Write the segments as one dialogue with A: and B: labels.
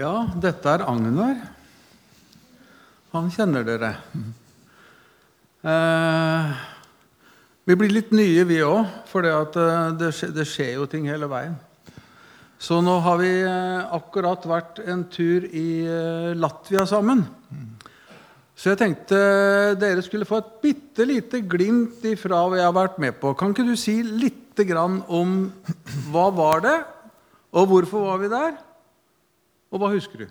A: Ja, dette er Agnar. Han kjenner dere. Eh, vi blir litt nye, vi òg, for det, eh, det, skjer jo ting hele veien. Så nå har vi eh, akkurat vært en tur i eh, Latvia sammen. Så jeg tenkte dere skulle få et bitte lite glimt ifra hva jeg har vært med på. Kan ikke du si litt om hva var det, og hvorfor var vi der? Og hva husker du?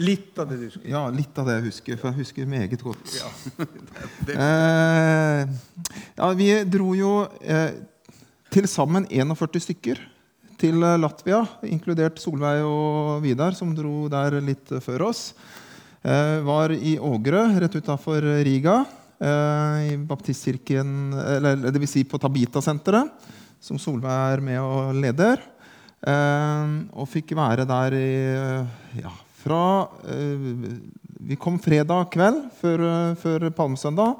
A: Litt av det du husker.
B: Ja, litt av det jeg husker, for jeg husker meget godt.
A: Ja.
B: Eh, ja, vi dro jo eh, til sammen 41 stykker til eh, Latvia, inkludert Solveig og Vidar, som dro der litt før oss. Eh, var i Ågerø, rett utafor Riga, eh, i baptistkirken Eller vil si på Tabita-senteret, som Solveig er med og leder. Eh, og fikk være der i eh, ja, fra eh, Vi kom fredag kveld før, før palmesøndag.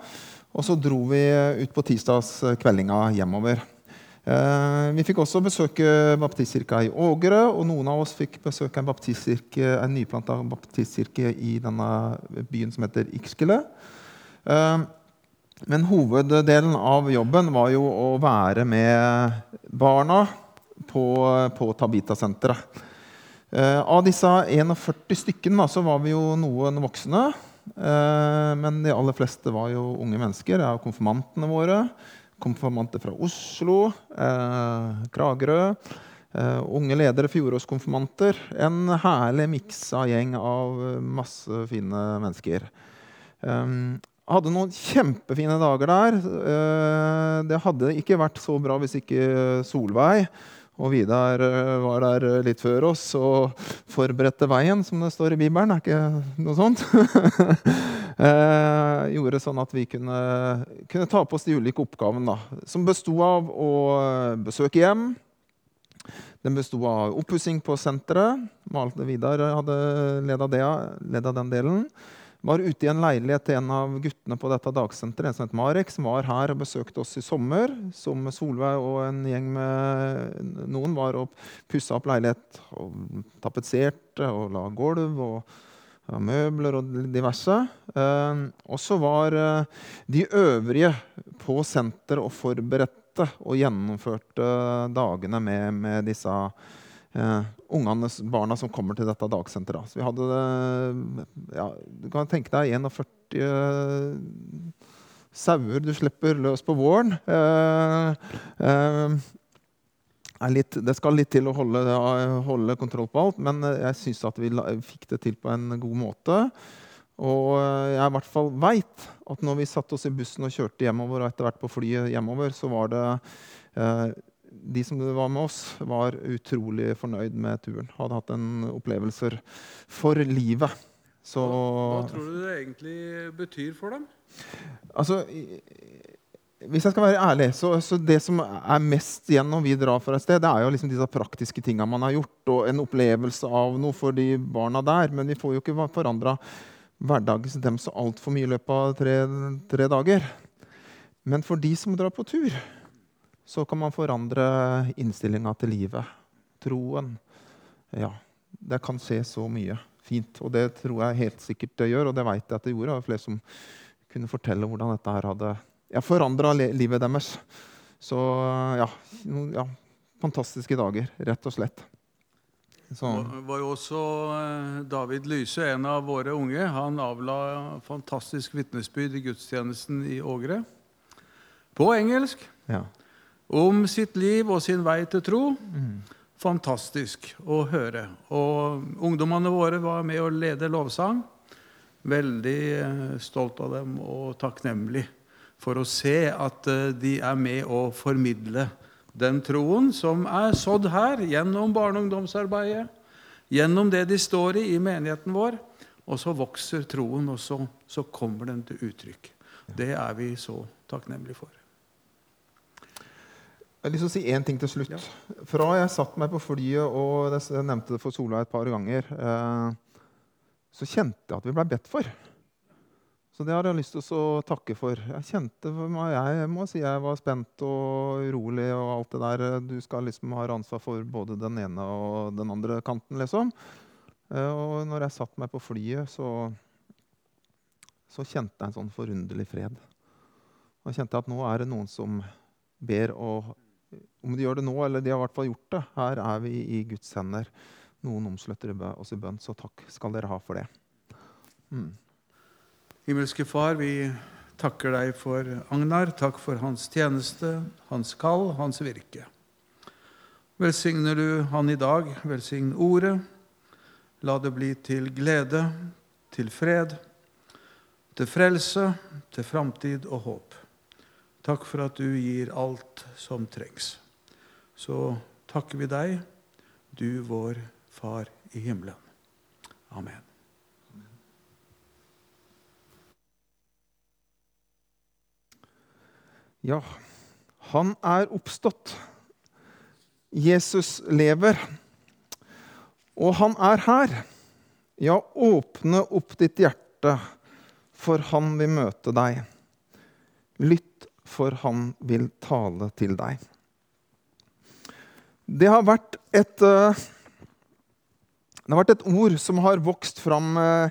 B: Og så dro vi ut på tirsdagskveldinga hjemover. Eh, vi fikk også besøke baptistkirka i Ågerø, og noen av oss fikk besøke en, en nyplanta baptistkirke i denne byen som heter Ikskele. Eh, men hoveddelen av jobben var jo å være med barna på, på Tabita-senteret. Eh, av disse 41 stykkene da, så var vi jo noen voksne. Eh, men de aller fleste var jo unge mennesker. Det er konfirmantene våre. Konfirmanter fra Oslo, eh, Kragerø. eh, unge ledere, fjorårskonfirmanter. En herlig miksa gjeng av masse fine mennesker. Um, hadde noen kjempefine dager der. Eh, det hadde ikke vært så bra hvis ikke Solveig og Vidar eh, var der eh, litt før oss og forberedte veien, som det står i Bibelen. Er ikke noe sånt? eh, gjorde sånn at vi kunne, kunne ta på oss de ulike oppgavene, som besto av å besøke hjem. Den besto av oppussing på senteret. Malte Vidar hadde leda, det, leda den delen var ute i en leilighet til en av guttene på dette dagsenteret, en som het Marek, som var her og besøkte oss i sommer. Som Solveig og en gjeng med noen var og pussa opp leilighet og tapetserte og la gulv og og møbler og diverse. Eh, og så var eh, de øvrige på senteret og forberedte og gjennomførte dagene med, med disse ungene, barna som kommer til dette dagsenteret. Så vi hadde ja, Du kan tenke deg 41 eh, sauer du slipper løs på våren. Eh, eh, litt, det skal litt til å holde, holde kontroll på alt, men jeg syns at vi fikk det til på en god måte. Og jeg i hvert fall veit at når vi satte oss i bussen og kjørte hjemover, og etter hvert på flyet hjemover, så var det eh, de som var med oss, var utrolig fornøyd med turen. Hadde hatt en opplevelser for livet. Så,
A: Hva tror du det egentlig betyr for dem?
B: altså, hvis jeg skal være ærlig, så, så det som er mest igjen når vi drar fra et sted, det er jo liksom disse praktiske tinga man har gjort, og en opplevelse av noe for de barna der. Men vi får jo ikke forandra hverdagen dem så altfor mye i løpet av tre, tre dager. Men for de som drar på tur, så kan man forandre innstillinga til livet. Troen. Ja, det kan skje så mye fint. Og det tror jeg helt sikkert det gjør, og det veit jeg at det gjorde. Det var flere som kunne fortelle hvordan dette her hadde ja, forandra livet deres. Så ja, ja, fantastiske dager, rett og slett. Så,
A: Det var jo også eh, David Lyse, en av våre unge. Han avla fantastisk vitnesbyrd i gudstjenesten i Ågre. På engelsk.
B: ja.
A: Om sitt liv og sin vei til tro.
B: Mm.
A: Fantastisk å høre. Og ungdommene våre var med å lede lovsang. Veldig eh, stolt av dem og takknemlig for å se at eh, de er med å formidle den troen som er sådd her gjennom barne- og ungdomsarbeidet, gjennom det de står i i menigheten vår. Og så vokser troen, og så, så kommer den til uttrykk. Det er vi så takknemlige for.
B: Jeg har lyst til å si én ting til slutt. Fra jeg satte meg på flyet, og jeg nevnte det for Sola et par ganger, eh, så kjente jeg at vi ble bedt for. Så det har jeg lyst til å takke for. Jeg kjente meg, jeg må si jeg var spent og urolig og alt det der. Du skal liksom ha ansvar for både den ene og den andre kanten, liksom. Eh, og når jeg satte meg på flyet, så, så kjente jeg en sånn forunderlig fred. Og jeg kjente at nå er det noen som ber og Om de gjør det nå, eller de har i hvert fall gjort det, her er vi i Guds hender. Noen omslutter oss i bønn, så takk skal dere ha for det. Mm.
A: Himmelske Far, vi takker deg for Agnar. Takk for hans tjeneste, hans kall, hans virke. Velsigner du han i dag, velsign ordet. La det bli til glede, til fred, til frelse, til framtid og håp. Takk for at du gir alt som trengs. Så takker vi deg, du vår Far i himmelen. Amen.
B: Ja, han er oppstått. Jesus lever. Og han er her. Ja, åpne opp ditt hjerte, for han vil møte deg. Lytt, for han vil tale til deg. Det har vært et, eh, det har vært et ord som har vokst fram eh,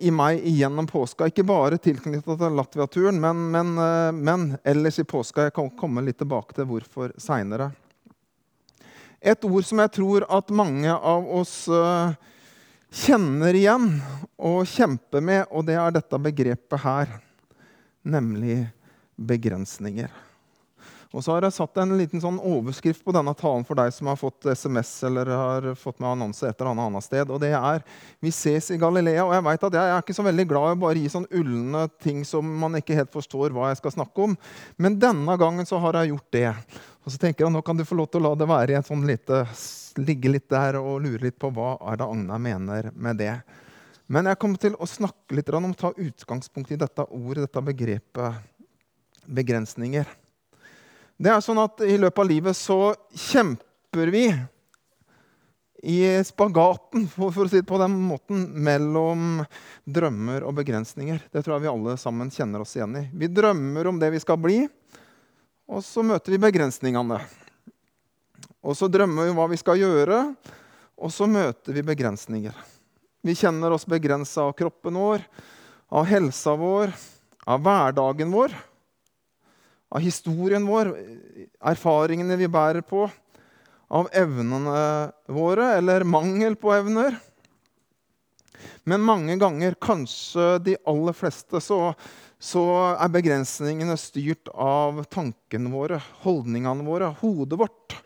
B: i meg gjennom påska. Ikke bare tilknyttet til Latvia-turen, men, men, eh, men, ellers i påska. Jeg kan komme litt tilbake til hvorfor seinere. Et ord som jeg tror at mange av oss kjenner igjen og kjemper med, og det er dette begrepet her, nemlig begrensninger. Og så har jeg satt en liten sånn overskrift på denne talen for deg som har fått SMS eller har fått med annonse et eller annet sted. Og det er 'Vi ses i Galilea'. Og jeg vet at jeg er ikke så veldig glad i å bare gi sånn ulne ting som man ikke helt forstår hva jeg skal snakke om. Men denne gangen så har jeg gjort det. Og så tenker jeg nå kan du få lov til å la det være i en sånn lite, ligge litt der og lure litt på hva er det Agna mener med det. Men jeg kommer til å snakke litt om å ta utgangspunkt i dette ordet, dette begrepet begrensninger. Det er sånn at I løpet av livet så kjemper vi i spagaten for, å si det på den måten, mellom drømmer og begrensninger. Det tror jeg vi alle sammen kjenner oss igjen i. Vi drømmer om det vi skal bli, og så møter vi begrensningene. Og så drømmer vi hva vi skal gjøre, og så møter vi begrensninger. Vi kjenner oss begrensa av kroppen vår, av helsa vår, av hverdagen vår av historien vår, erfaringene vi bærer på, av evnene våre, eller mangel på evner. Men mange ganger, kanskje de aller fleste, så, så er begrensningene styrt av tankene våre, holdningene våre, hodet vårt.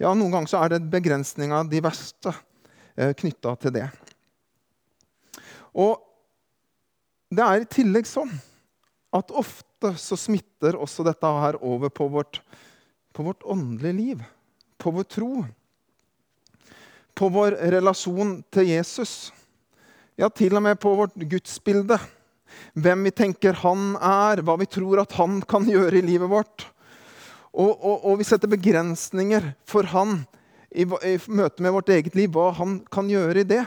B: Ja, Noen ganger så er det begrensninger de verste eh, knytta til det. Og det er i tillegg sånn at ofte ofte så smitter også dette her over på vårt, på vårt åndelige liv, på vår tro. På vår relasjon til Jesus. Ja, til og med på vårt gudsbilde. Hvem vi tenker han er, hva vi tror at han kan gjøre i livet vårt. Og, og, og vi setter begrensninger for han i, i møte med vårt eget liv, hva han kan gjøre i det.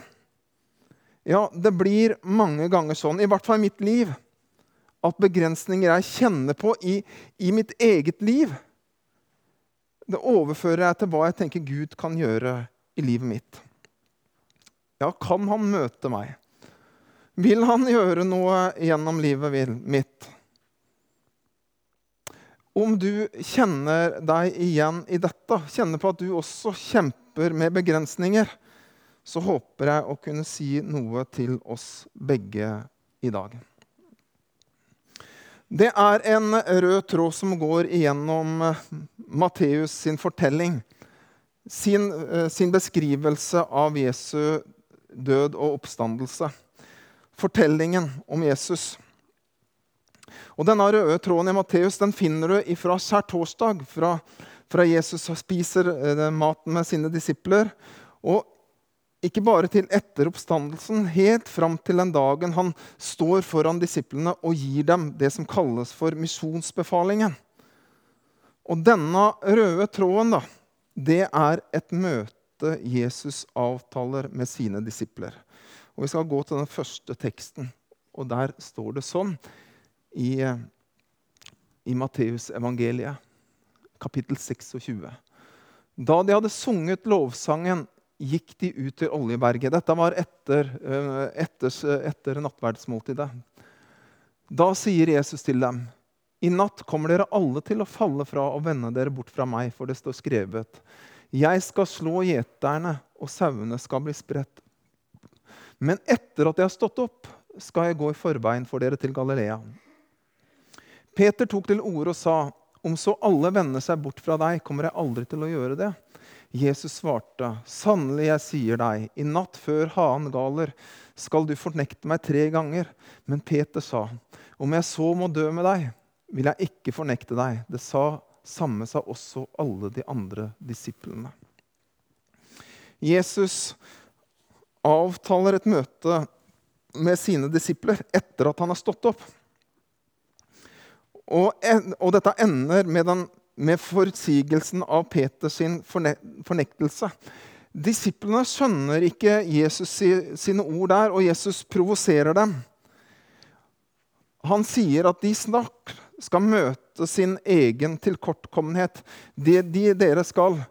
B: Ja, det blir mange ganger sånn, i hvert fall i mitt liv, at begrensninger jeg kjenner på i, i, mitt eget liv, det overfører jeg til hva jeg tenker Gud kan gjøre i livet mitt. Ja, kan han møte meg? Vil han gjøre noe gjennom livet mitt? Om du kjenner deg igjen i dette, kjenner på at du også kjemper med begrensninger, så håper jeg å kunne si noe til oss begge i dag. Det er en rød tråd som går igjennom eh, Matteus sin fortelling. Sin, eh, sin, beskrivelse av Jesu død og oppstandelse. Fortellingen om Jesus. Og Denne røde tråden i Matteus den finner du fra skjærtorsdag, fra, fra Jesus spiser eh, maten med sine disipler. Og ikke bare til etter oppstandelsen, helt fram til den dagen han står foran disiplene og gir dem det som kalles for misjonsbefalingen. Og denne røde tråden, da, det er et møte Jesus avtaler med sine disipler. Og Vi skal gå til den første teksten, og der står det sånn i, i Matteusevangeliet, kapittel 26. Da de hadde sunget lovsangen gikk de ut til Oljeberget. Dette var etter, eh, etter, etter nattverdsmåltidet. Da sier Jesus til dem, i natt kommer dere alle til å falle fra og vende dere bort fra meg, for det står skrevet. Jeg skal slå gjeterne, og sauene skal bli spredt. Men etter at jeg har stått opp, skal jeg gå i forveien for dere til Galilea. Peter tok til orde og sa, om så alle vender seg bort fra deg, kommer jeg aldri til å gjøre det. Jesus svarte, sannelig, jeg sier deg, i natt før hanen galer, skal du fornekte meg tre ganger. Men Peter sa, om jeg så må dø med deg, vil jeg ikke fornekte deg. Det sa samme sa også alle de andre disiplene. Jesus avtaler et møte med sine disipler etter at han har stått opp. Og, og dette ender med, den, med forsigelsen av Peters fornektelse. Disiplene skjønner ikke Jesus sine ord der, og Jesus provoserer dem. Han sier at de snart skal møte sin egen tilkortkommenhet. Det de, dere skal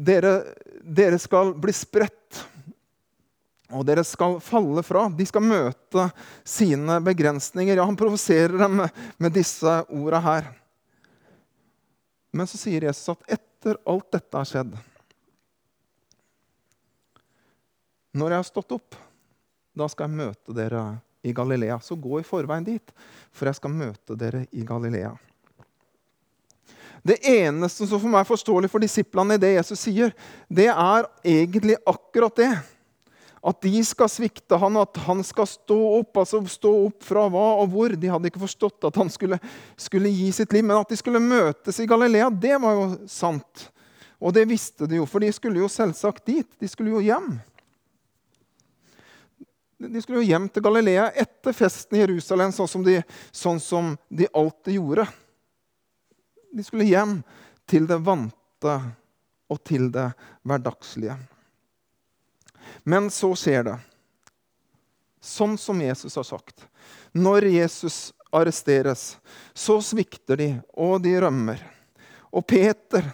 B: dere, dere skal bli spredt, og dere skal falle fra. De skal møte sine begrensninger. Ja, han provoserer dem med, disse orda her. Men så sier Jesus at etter alt dette har skjedd Når jeg har stått opp, da skal jeg møte dere i Galilea. Så gå i forveien dit, for jeg skal møte dere i Galilea. Det eneste som for meg er forståelig for disiplene i det Jesus sier, det er egentlig akkurat det. At de skal svikte han, at han skal stå opp. Altså stå opp fra hva og hvor. De hadde ikke forstått at han skulle, skulle gi sitt liv. Men at de skulle møtes i Galilea, det var jo sant. Og det visste de jo, for de skulle jo selvsagt dit. De skulle jo hjem. De skulle jo hjem til Galilea etter festen i Jerusalem, sånn som de, sånn som de alltid gjorde. De skulle hjem til det vante og til det hverdagslige. Men så skjer det, sånn som Jesus har sagt. Når Jesus arresteres, så svikter de, og de rømmer. Og Peter,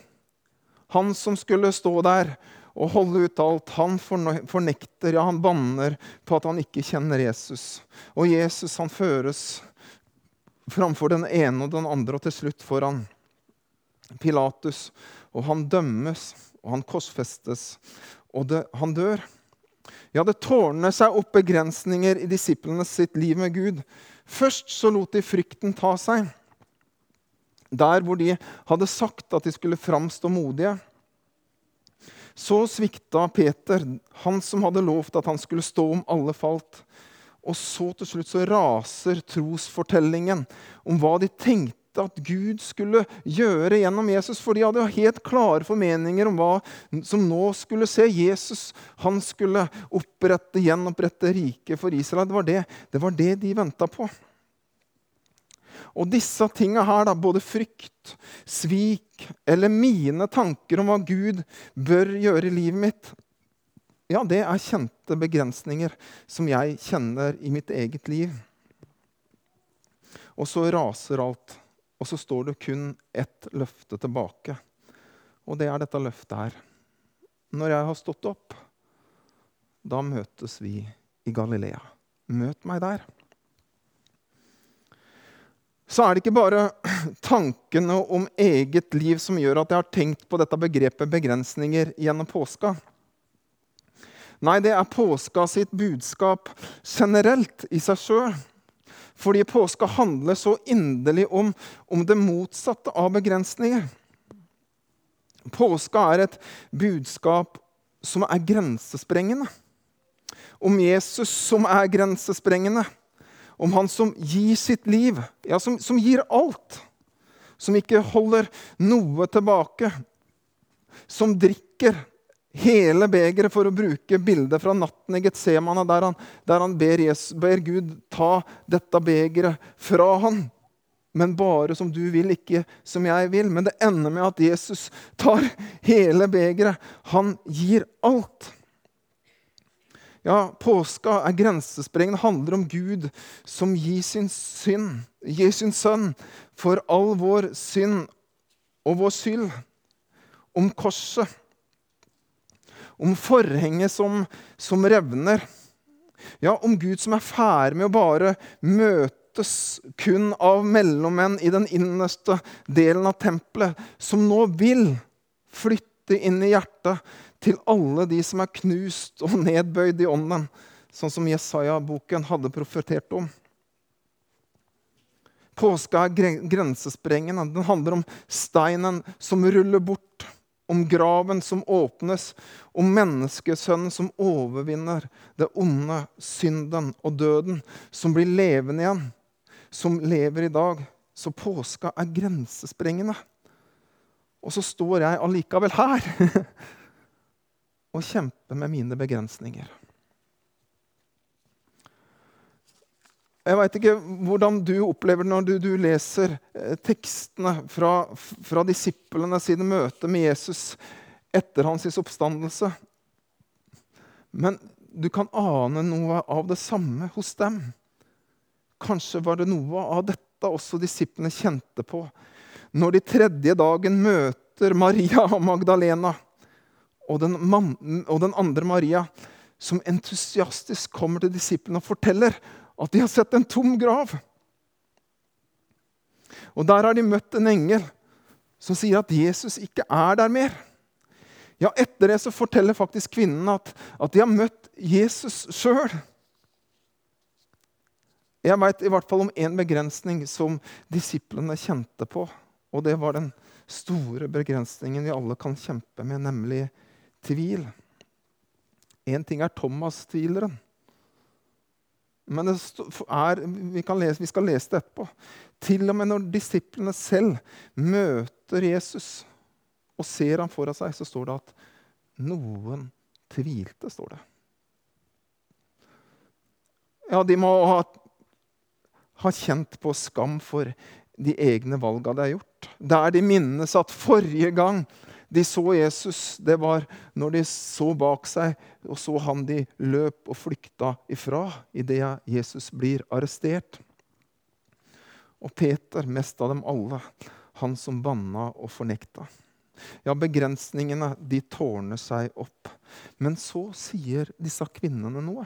B: han som skulle stå der og holde ut alt. Han fornekter, ja, han banner på at han ikke kjenner Jesus. Og Jesus han føres framfor den ene og den andre, og til slutt foran Pilatus. Og han dømmes, og han korsfestes, og det, han dør. Ja, det tårner seg opp begrensninger i disiplene sitt liv med Gud. Først så lot de frykten ta seg. Der hvor de hadde sagt at de skulle framstå modige. Så svikta Peter, han som hadde lovt at han skulle stå om alle falt. Og så til slutt så raser trosfortellingen om hva de tenkte at Gud skulle gjøre gjennom Jesus. For de hadde helt klare formeninger om hva som nå skulle se. Jesus han skulle opprette, gjenopprette riket for Israel. Det var det, det, var det de venta på. Og disse tinga her, da, både frykt, svik eller mine tanker om hva Gud bør gjøre i livet mitt, ja, det er kjente begrensninger som jeg kjenner i mitt eget liv. Og så raser alt, og så står det kun ett løfte tilbake. Og det er dette løftet her. Når jeg har stått opp, da møtes vi i Galilea. Møt meg der så er det ikke bare tankene om eget liv som gjør at jeg har tenkt på dette begrepet begrensninger gjennom påska. Nei, det er påska sitt budskap generelt i seg sjøl. Fordi påska handler så inderlig om, om det motsatte av begrensninger. Påska er et budskap som er grensesprengende. Om Jesus som er grensesprengende om han som gir sitt liv, ja, som, som gir alt. Som ikke holder noe tilbake. Som drikker hele begeret, for å bruke bildet fra natten i Getsemane, der han, der han ber, Jesus, ber, Gud ta dette begeret fra han. Men bare som du vil, ikke som jeg vil. Men det ender med at Jesus tar hele begeret. Han gir alt. Ja, Påska er grensesprengende. Handler om Gud som gir sin synd, gir sin sønn for all vår synd og vår skyld. Om korset. Om forhenget som, som revner. Ja, om Gud som er ferdig med å bare møtes kun av mellommenn i den innerste delen av tempelet, som nå vil flytte inn i hjertet til alle de som er knust og nedbøyd i ånden, sånn som Jesaja-boken hadde profetert om. Påska er grensesprengende. Den handler om steinen som ruller bort, om graven som åpnes, om menneskesønnen som overvinner det onde, synden og døden, som blir levende igjen, som lever i dag. Så påska er grensesprengende. Og så står jeg allikevel her og kjemper med mine begrensninger. Jeg veit ikke hvordan du opplever det når du, du leser eh, tekstene fra, fra disiplene sine møter med Jesus etter hans oppstandelse. Men du kan ane noe av det samme hos dem. Kanskje var det noe av dette også disiplene kjente på når de tredje dagen møter Maria og Magdalena og den, man, og den andre Maria, som entusiastisk kommer til disiplene og forteller at de har sett en tom grav. Og der har de møtt en engel som sier at Jesus ikke er der mer. Ja, Etter det så forteller faktisk kvinnen at, at de har møtt Jesus sjøl. Jeg veit i hvert fall om én begrensning som disiplene kjente på. Og det var den store begrensningen vi alle kan kjempe med, nemlig tvil. Én ting er Thomas-tvileren. Men er, vi, lese, vi, skal lese det etterpå. Til og med når disiplene selv møter Jesus og ser ham foran seg, så står det at noen tvilte. står det. Ja, de må ha, ha kjent på skam for de egne valga de har gjort. Der de minnes at forrige gang de så Jesus, det var når de så bak seg og så han de løp og flykta ifra idet Jesus blir arrestert. Og Peter, mest av dem alle, han som banna og fornekta. Ja, begrensningene, de tårner seg opp. Men så sier disse kvinnene noe.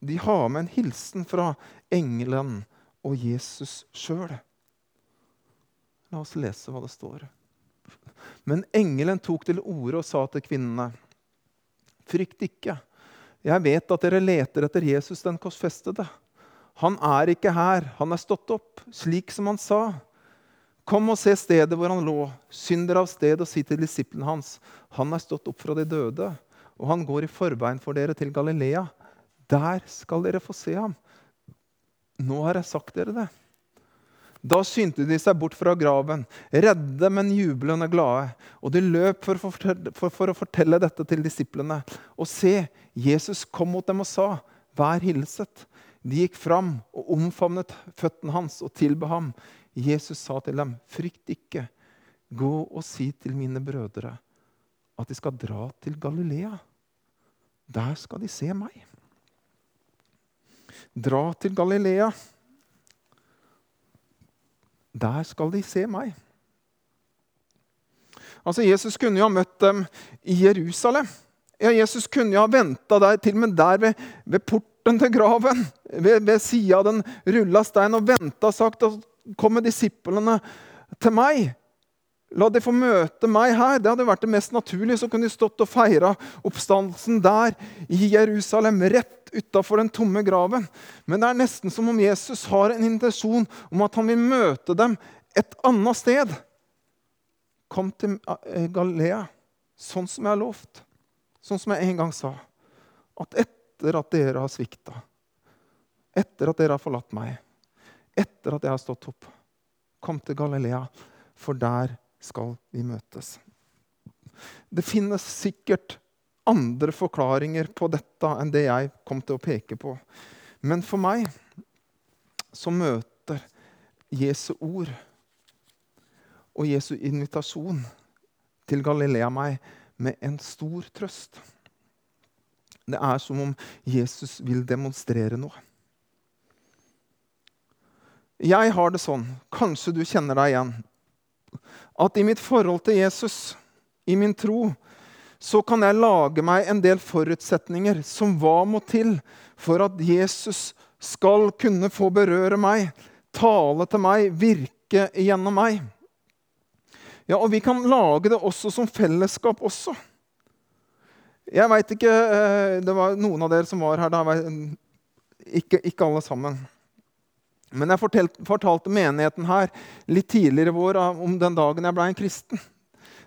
B: De har med en hilsen fra engelen og Jesus sjøl. La oss lese hva det står. Men engelen tok til orde og sa til kvinnene.: Frykt ikke. Jeg vet at dere leter etter Jesus den korsfestede. Han er ikke her, han er stått opp, slik som han sa. Kom og se stedet hvor han lå. Synd dere av sted og si til disiplene hans. Han er stått opp fra de døde, og han går i forveien for dere til Galilea. Der skal dere få se ham. Nå har jeg sagt dere det. Da skyndte de seg bort fra graven, redde, men jublende glade. Og de løp for, for, for, for, å fortelle dette til disiplene. Og se, Jesus kom mot dem og sa, 'Vær hilset.' De gikk fram og omfavnet føttene hans og tilba ham. Jesus sa til dem, 'Frykt ikke. Gå og si til mine brødre at de skal dra til Galilea. Der skal de se meg.' Dra til Galilea. Der skal de se meg. Altså, Jesus kunne jo ha møtt dem i Jerusalem. Ja, Jesus kunne jo ha venta der, til og med der ved, ved porten til graven, ved, ved sida av den rulla steinen, og venta og sagt at kommer disiplene til meg. La de få møte meg her. Det hadde vært det mest naturlige. Så kunne de stått og feira oppstandelsen der i Jerusalem, rett utafor den tomme graven. Men det er nesten som om Jesus har en intensjon om at han vil møte dem et annet sted. Kom til eh, Galilea, sånn som jeg har lovt. Sånn som jeg en gang sa. At etter at dere har svikta, etter at dere har forlatt meg, etter at jeg har stått opp, kom til Galilea, for der skal vi møtes. Det finnes sikkert andre forklaringer på dette enn det jeg kom til å peke på. Men for meg så møter Jesu ord og Jesu invitasjon til Galilea meg med en stor trøst. Det er som om Jesus vil demonstrere noe. Jeg har det sånn, kanskje du kjenner deg igjen, at i mitt forhold til Jesus, i min tro, så kan jeg lage meg en del forutsetninger som hva må til for at Jesus skal kunne få berøre meg, tale til meg, virke gjennom meg. Ja, og vi kan lage det også som fellesskap også. Jeg veit ikke eh, Det var noen av dere som var her da. Ikke, ikke alle sammen. Men jeg fortalte, menigheten her litt tidligere i vår om den dagen jeg ble en kristen.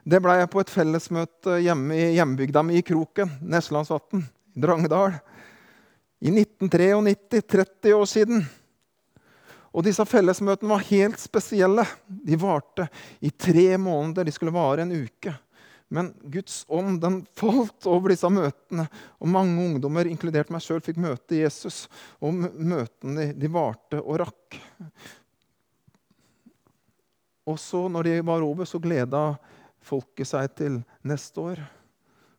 B: Det ble jeg på et fellesmøte hjemme i hjembygda mi i Kroken, Neslandsvatn, Drangedal. I 1993, 30 år siden. Og disse fellesmøtene var helt spesielle. De varte i tre måneder. De skulle vare en uke. Men Guds ånd den falt over disse møtene, og mange ungdommer, inkludert meg sjøl, fikk møte Jesus. Og møtene de varte og rakk. Og så, når de var over, så gleda folket seg til neste år.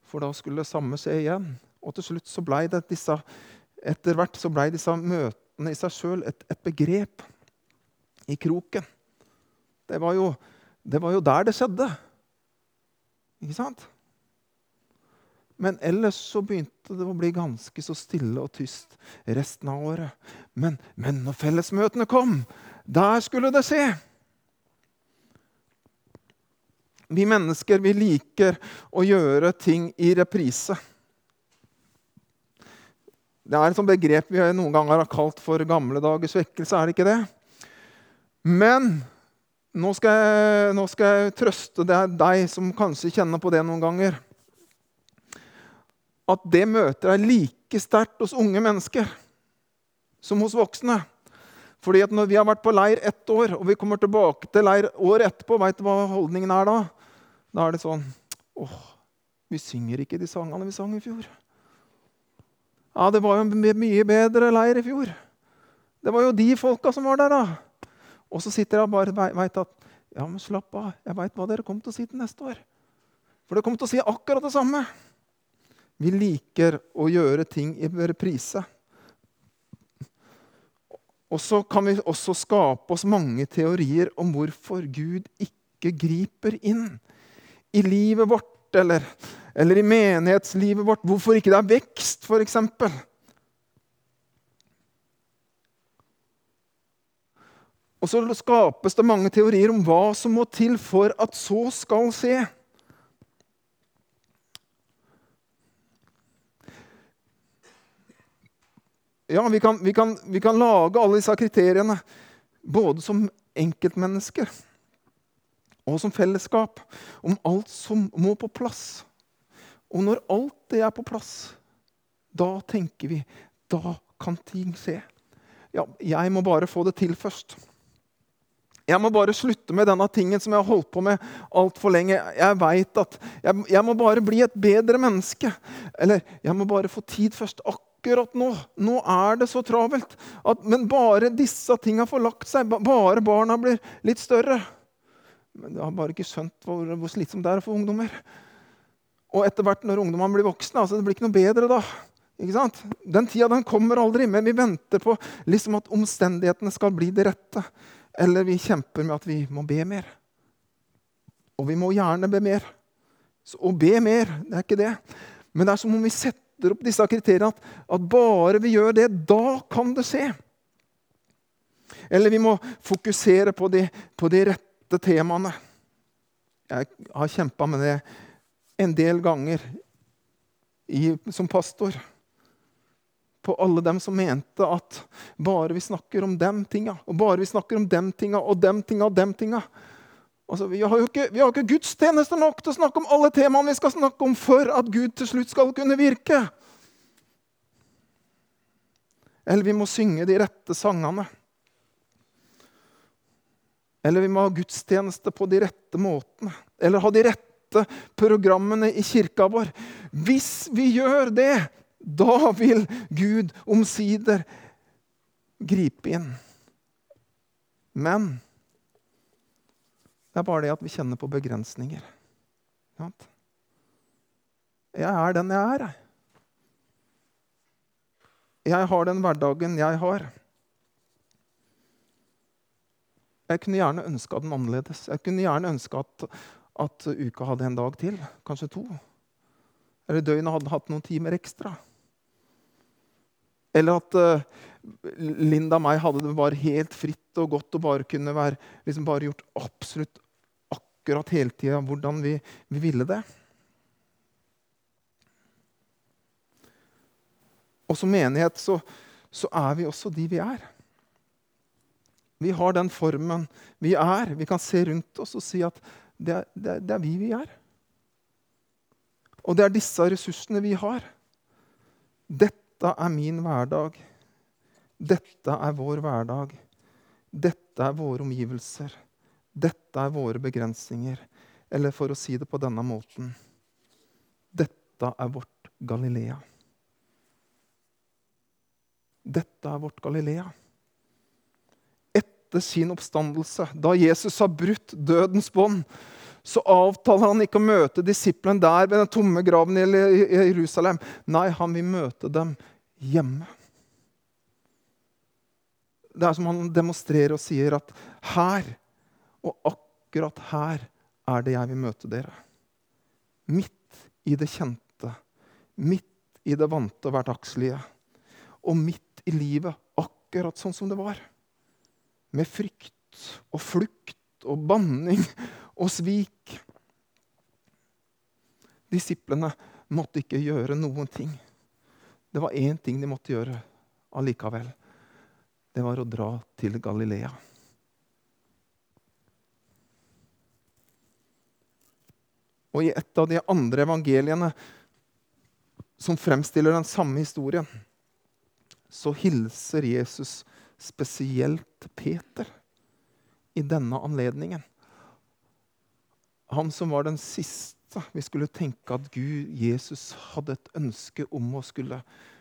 B: For da skulle det samme skje igjen. Og til slutt så blei disse etter hvert så blei disse møtene i seg sjøl et, et, begrep i kroken. Det var, jo, det var jo der det skjedde. Ikke sant? Men ellers så begynte det å bli ganske så stille og tyst resten av året. Men, men når fellesmøtene kom, der skulle det skje! Vi mennesker vi liker å gjøre ting i reprise. Det er et sånt begrep vi noen ganger har kalt for gamle dagers vekkelse. er det ikke det? Men nå skal, jeg, nå skal jeg trøste deg som kanskje kjenner på det noen ganger. At det møter deg like sterkt hos unge mennesker som hos voksne. Fordi at Når vi har vært på leir ett år, og vi kommer tilbake til leir året etterpå, veit du hva holdningen er da? Da er det sånn åh, vi synger ikke de sangene vi sang i fjor. Ja, det var jo en mye bedre leir i fjor. Det var jo de folka som var der, da. Og så sitter jeg og bare veit at ja, men slapp av, jeg veit hva dere kommer til å si til neste år. For dere kommer til å si akkurat det samme. Vi liker å gjøre ting i reprise. Og så kan vi også skape oss mange teorier om hvorfor Gud ikke griper inn i livet vårt eller, eller i menighetslivet vårt. Hvorfor ikke det er vekst, f.eks. Og så skapes det mange teorier om hva som må til for at så skal skje. Ja, vi kan, vi, kan, vi kan, lage alle disse kriteriene både som enkeltmennesker og som fellesskap om alt som må på plass. Og når alt det er på plass, da tenker vi da kan ting skje. Ja, jeg må bare få det til først. Jeg må bare slutte med denne tingen som jeg har holdt på med altfor lenge. Jeg vet at jeg, jeg, må bare bli et bedre menneske. Eller jeg må bare få tid først. Akkurat nå. Nå er det så travelt. At, men bare disse tinga får lagt seg. Bare barna blir litt større. Men jeg har bare ikke skjønt hvor, hvor slitsomt det er for ungdommer. Og etter hvert når ungdommene blir voksne, altså det blir ikke noe bedre da. Ikke sant? Den tida den kommer aldri, men vi venter på liksom at omstendighetene skal bli det rette. Eller vi kjemper med at vi må be mer. Og vi må gjerne be mer. Så, å be mer, det er ikke det. Men det er som om vi setter opp disse kriteriene. At, at bare vi gjør det, da kan det skje. Eller vi må fokusere på de, på de rette temaene. Jeg har kjempa med det en del ganger i, som pastor på alle dem som mente at bare vi snakker om dem tinga, og bare vi snakker om dem tinga og dem tinga og dem tinga altså, Vi har jo ikke, vi har ikke gudstjenester nok til å snakke om alle temaene vi skal snakke om for at Gud til slutt skal kunne virke. Eller vi må synge de rette sangene. Eller vi må ha gudstjeneste på de rette måtene. Eller ha de rette programmene i kirka vår. Hvis vi gjør det, da vil Gud omsider gripe inn. Men det er bare det at vi kjenner på begrensninger. Jeg er den jeg er. Jeg har den hverdagen jeg har. Jeg kunne gjerne ønska den annerledes. Jeg kunne gjerne ønska at, at uka hadde en dag til, kanskje to. Eller døgnet hadde hatt noen timer ekstra. Eller at uh, Linda og meg hadde det bare helt fritt og godt og bare kunne være, liksom bare gjort absolutt akkurat hele tida hvordan vi, vi, ville det. Og som menighet så, så er vi også de vi er. Vi har den formen vi er. Vi kan se rundt oss og si at det er, det er, det er vi vi er. Og det er disse ressursene vi har. Dette er min hverdag. Dette er vår hverdag. Dette er våre omgivelser. Dette er våre begrensninger. Eller for å si det på denne måten Dette er vårt Galilea. Dette er vårt Galilea. Etter sin oppstandelse, da Jesus har brutt dødens bånd, så avtaler han ikke å møte disiplene der ved den tomme graven i Jerusalem. Nei, han vil møte dem hjemme. Det er som han demonstrerer og sier at her, og akkurat her, er det jeg vil møte dere. Midt i det kjente, midt i det vante hverdagslige. Og midt i livet, akkurat sånn som det var. Med frykt og flukt og banning og svik. Disiplene måtte ikke gjøre noen ting. Det var én ting de måtte gjøre allikevel. Det var å dra til Galilea. Og i et av de andre evangeliene som fremstiller den samme historien, så hilser Jesus spesielt Peter i denne anledningen han som var den siste vi skulle tenke at Gud, Jesus, hadde et ønske om å skulle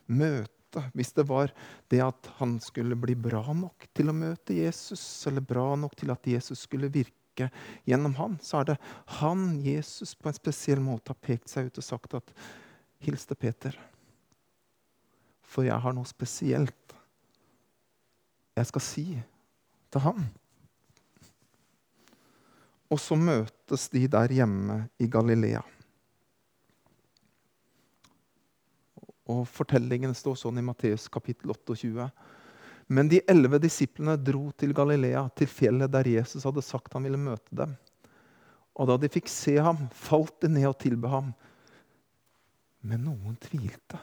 B: møte. Hvis det var det at han skulle bli bra nok til å møte Jesus, eller bra nok til at Jesus skulle virke gjennom han, så er det han, Jesus, på en spesiell måte har pekt seg ut og sagt at hils til Peter. For jeg har noe spesielt jeg skal si til han. Og så møtes de der hjemme i Galilea. Og Fortellingen står sånn i Matteus kapittel 28. Men de elleve disiplene dro til Galilea, til fjellet der Jesus hadde sagt han ville møte dem. Og da de fikk se ham, falt de ned og tilbød ham. Men noen tvilte.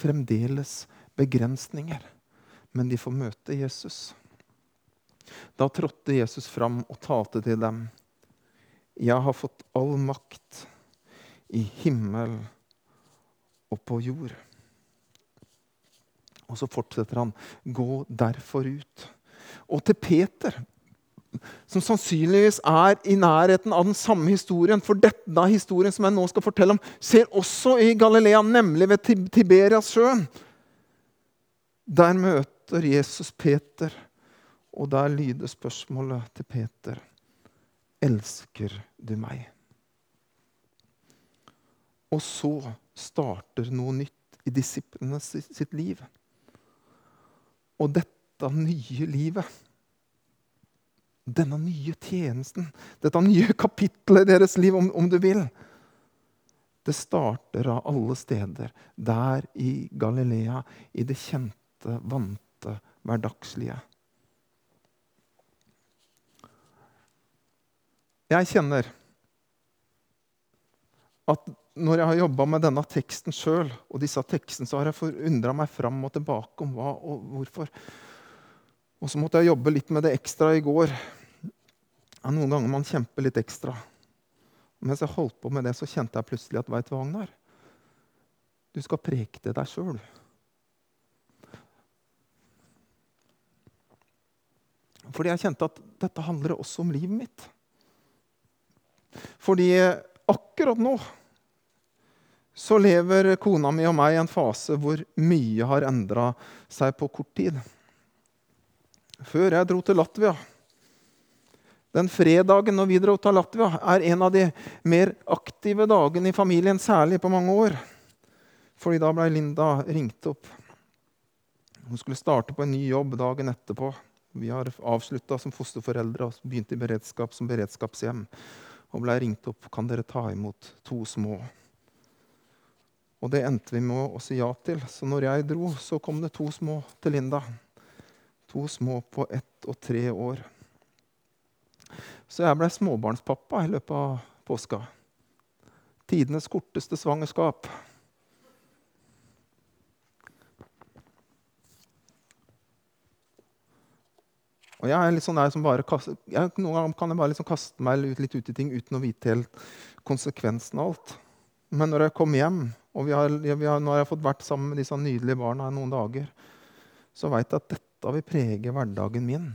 B: Fremdeles begrensninger. Men de får møte Jesus. Da trådte Jesus fram og talte til dem. 'Jeg har fått all makt i himmel og på jord'. Og så fortsetter han. 'Gå derfor ut'. Og til Peter, som sannsynligvis er i nærheten av den samme historien For denne historien som jeg nå skal fortelle om, ser også i Galilea, nemlig ved Tiberias-sjøen. Der møter Jesus Peter, og der lyder spørsmålet til Peter. Elsker du meg? Og så starter noe nytt i disiplene sitt liv. Og dette nye livet, denne nye tjenesten, dette nye kapitlet i deres liv, om, om du vil Det starter av alle steder, der i Galilea, i det kjente, vante, hverdagslige. Jeg kjenner at når jeg har jobba med denne teksten sjøl, og disse tekstene, så har jeg forundra meg fram og tilbake om hva og hvorfor. Og så måtte jeg jobbe litt med det ekstra i går. Ja, noen ganger man kjemper litt ekstra. Mens jeg holdt på med det, så kjente jeg plutselig at veit du hva, Agnar? Du skal preke til deg sjøl. Fordi jeg kjente at dette handler også om livet mitt. Fordi akkurat nå så lever kona mi og meg i en fase hvor mye har endra seg på kort tid. Før jeg dro til Latvia Den fredagen når vi dro til Latvia, er en av de mer aktive dagene i familien, særlig på mange år. Fordi da ble Linda ringt opp. Hun skulle starte på en ny jobb dagen etterpå. Vi har avslutta som fosterforeldre og begynt i beredskap som beredskapshjem. og ble ringt opp kan dere ta imot to små. Og det endte vi med å si ja til. Så når jeg dro, så kom det to små til Linda. To små på ett og tre år. Så jeg ble småbarnspappa i løpet av påska. Tidenes korteste svangerskap. Og jeg er litt sånn der som bare kaster, jeg, Noen ganger kan jeg bare liksom kaste meg litt ut i ting uten å vite helt konsekvensen av alt. Men når jeg kom hjem, og har, vi har, nå har jeg fått vært sammen med disse nydelige barna i noen dager, så veit jeg at dette vil prege hverdagen min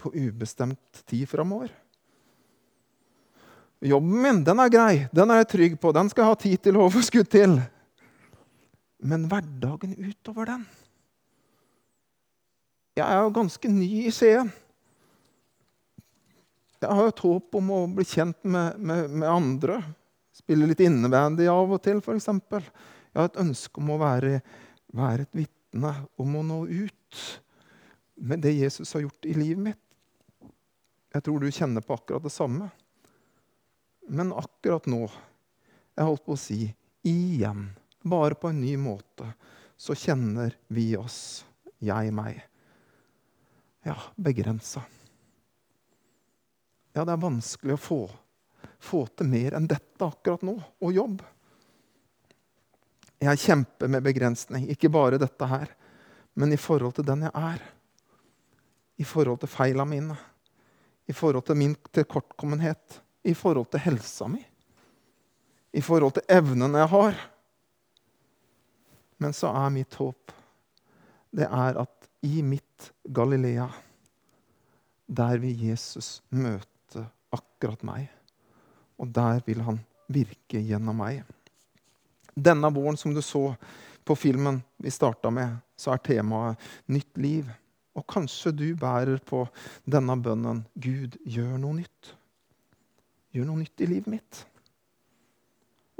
B: på ubestemt tid framover. Jobben min den er grei, den er jeg trygg på, den skal jeg ha tid til og overskudd til. Men hverdagen utover den jeg er jo ganske ny i Skien. Jeg har et håp om å bli kjent med, med, med andre. Spille litt innebandy av og til, f.eks. Jeg har et ønske om å være, være et vitne, om å nå ut med det Jesus har gjort i livet mitt. Jeg tror du kjenner på akkurat det samme. Men akkurat nå, jeg holdt på å si igjen, bare på en ny måte, så kjenner vi oss, jeg meg ja, begrensa. Ja, det er vanskelig å få, få til mer enn dette akkurat nå, og jobb. Jeg kjemper med begrensning, ikke bare dette her, men i forhold til den jeg er. I forhold til feila mine, i forhold til min tilkortkommenhet, i forhold til helsa mi, i forhold til evnene jeg har. Men så er mitt håp det er at i mitt Galilea, der vil Jesus møte akkurat meg. Og der vil han virke gjennom meg. Denne våren, som du så på filmen vi starta med, så er temaet nytt liv. Og kanskje du bærer på denne bønnen Gud, gjør noe nytt. Gjør noe nytt i livet mitt.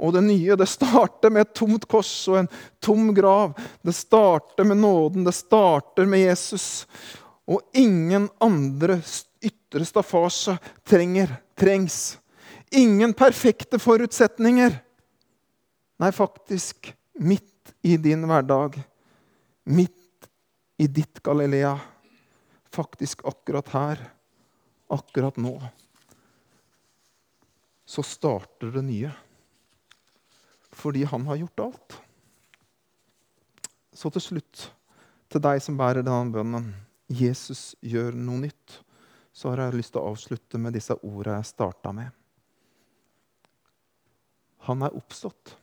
B: Og det nye det starter med et tomt kors og en tom grav. Det starter med nåden, det starter med Jesus. Og ingen andre ytre staffasje trenger, trengs. Ingen perfekte forutsetninger. Nei, faktisk midt i din hverdag, midt i ditt Galilea, faktisk akkurat her, akkurat nå, så starter det nye fordi han har gjort alt. Så til slutt, til deg som bærer denne bønnen, Jesus gjør noe nytt, så har jeg lyst til å avslutte med disse ordene jeg starta med. Han er oppstått.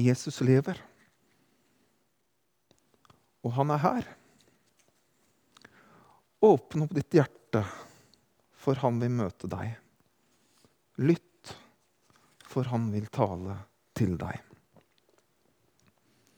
B: Jesus lever. Og han er her. Åpne opp ditt hjerte, for han vil møte deg. Lytt for han vil tale til deg.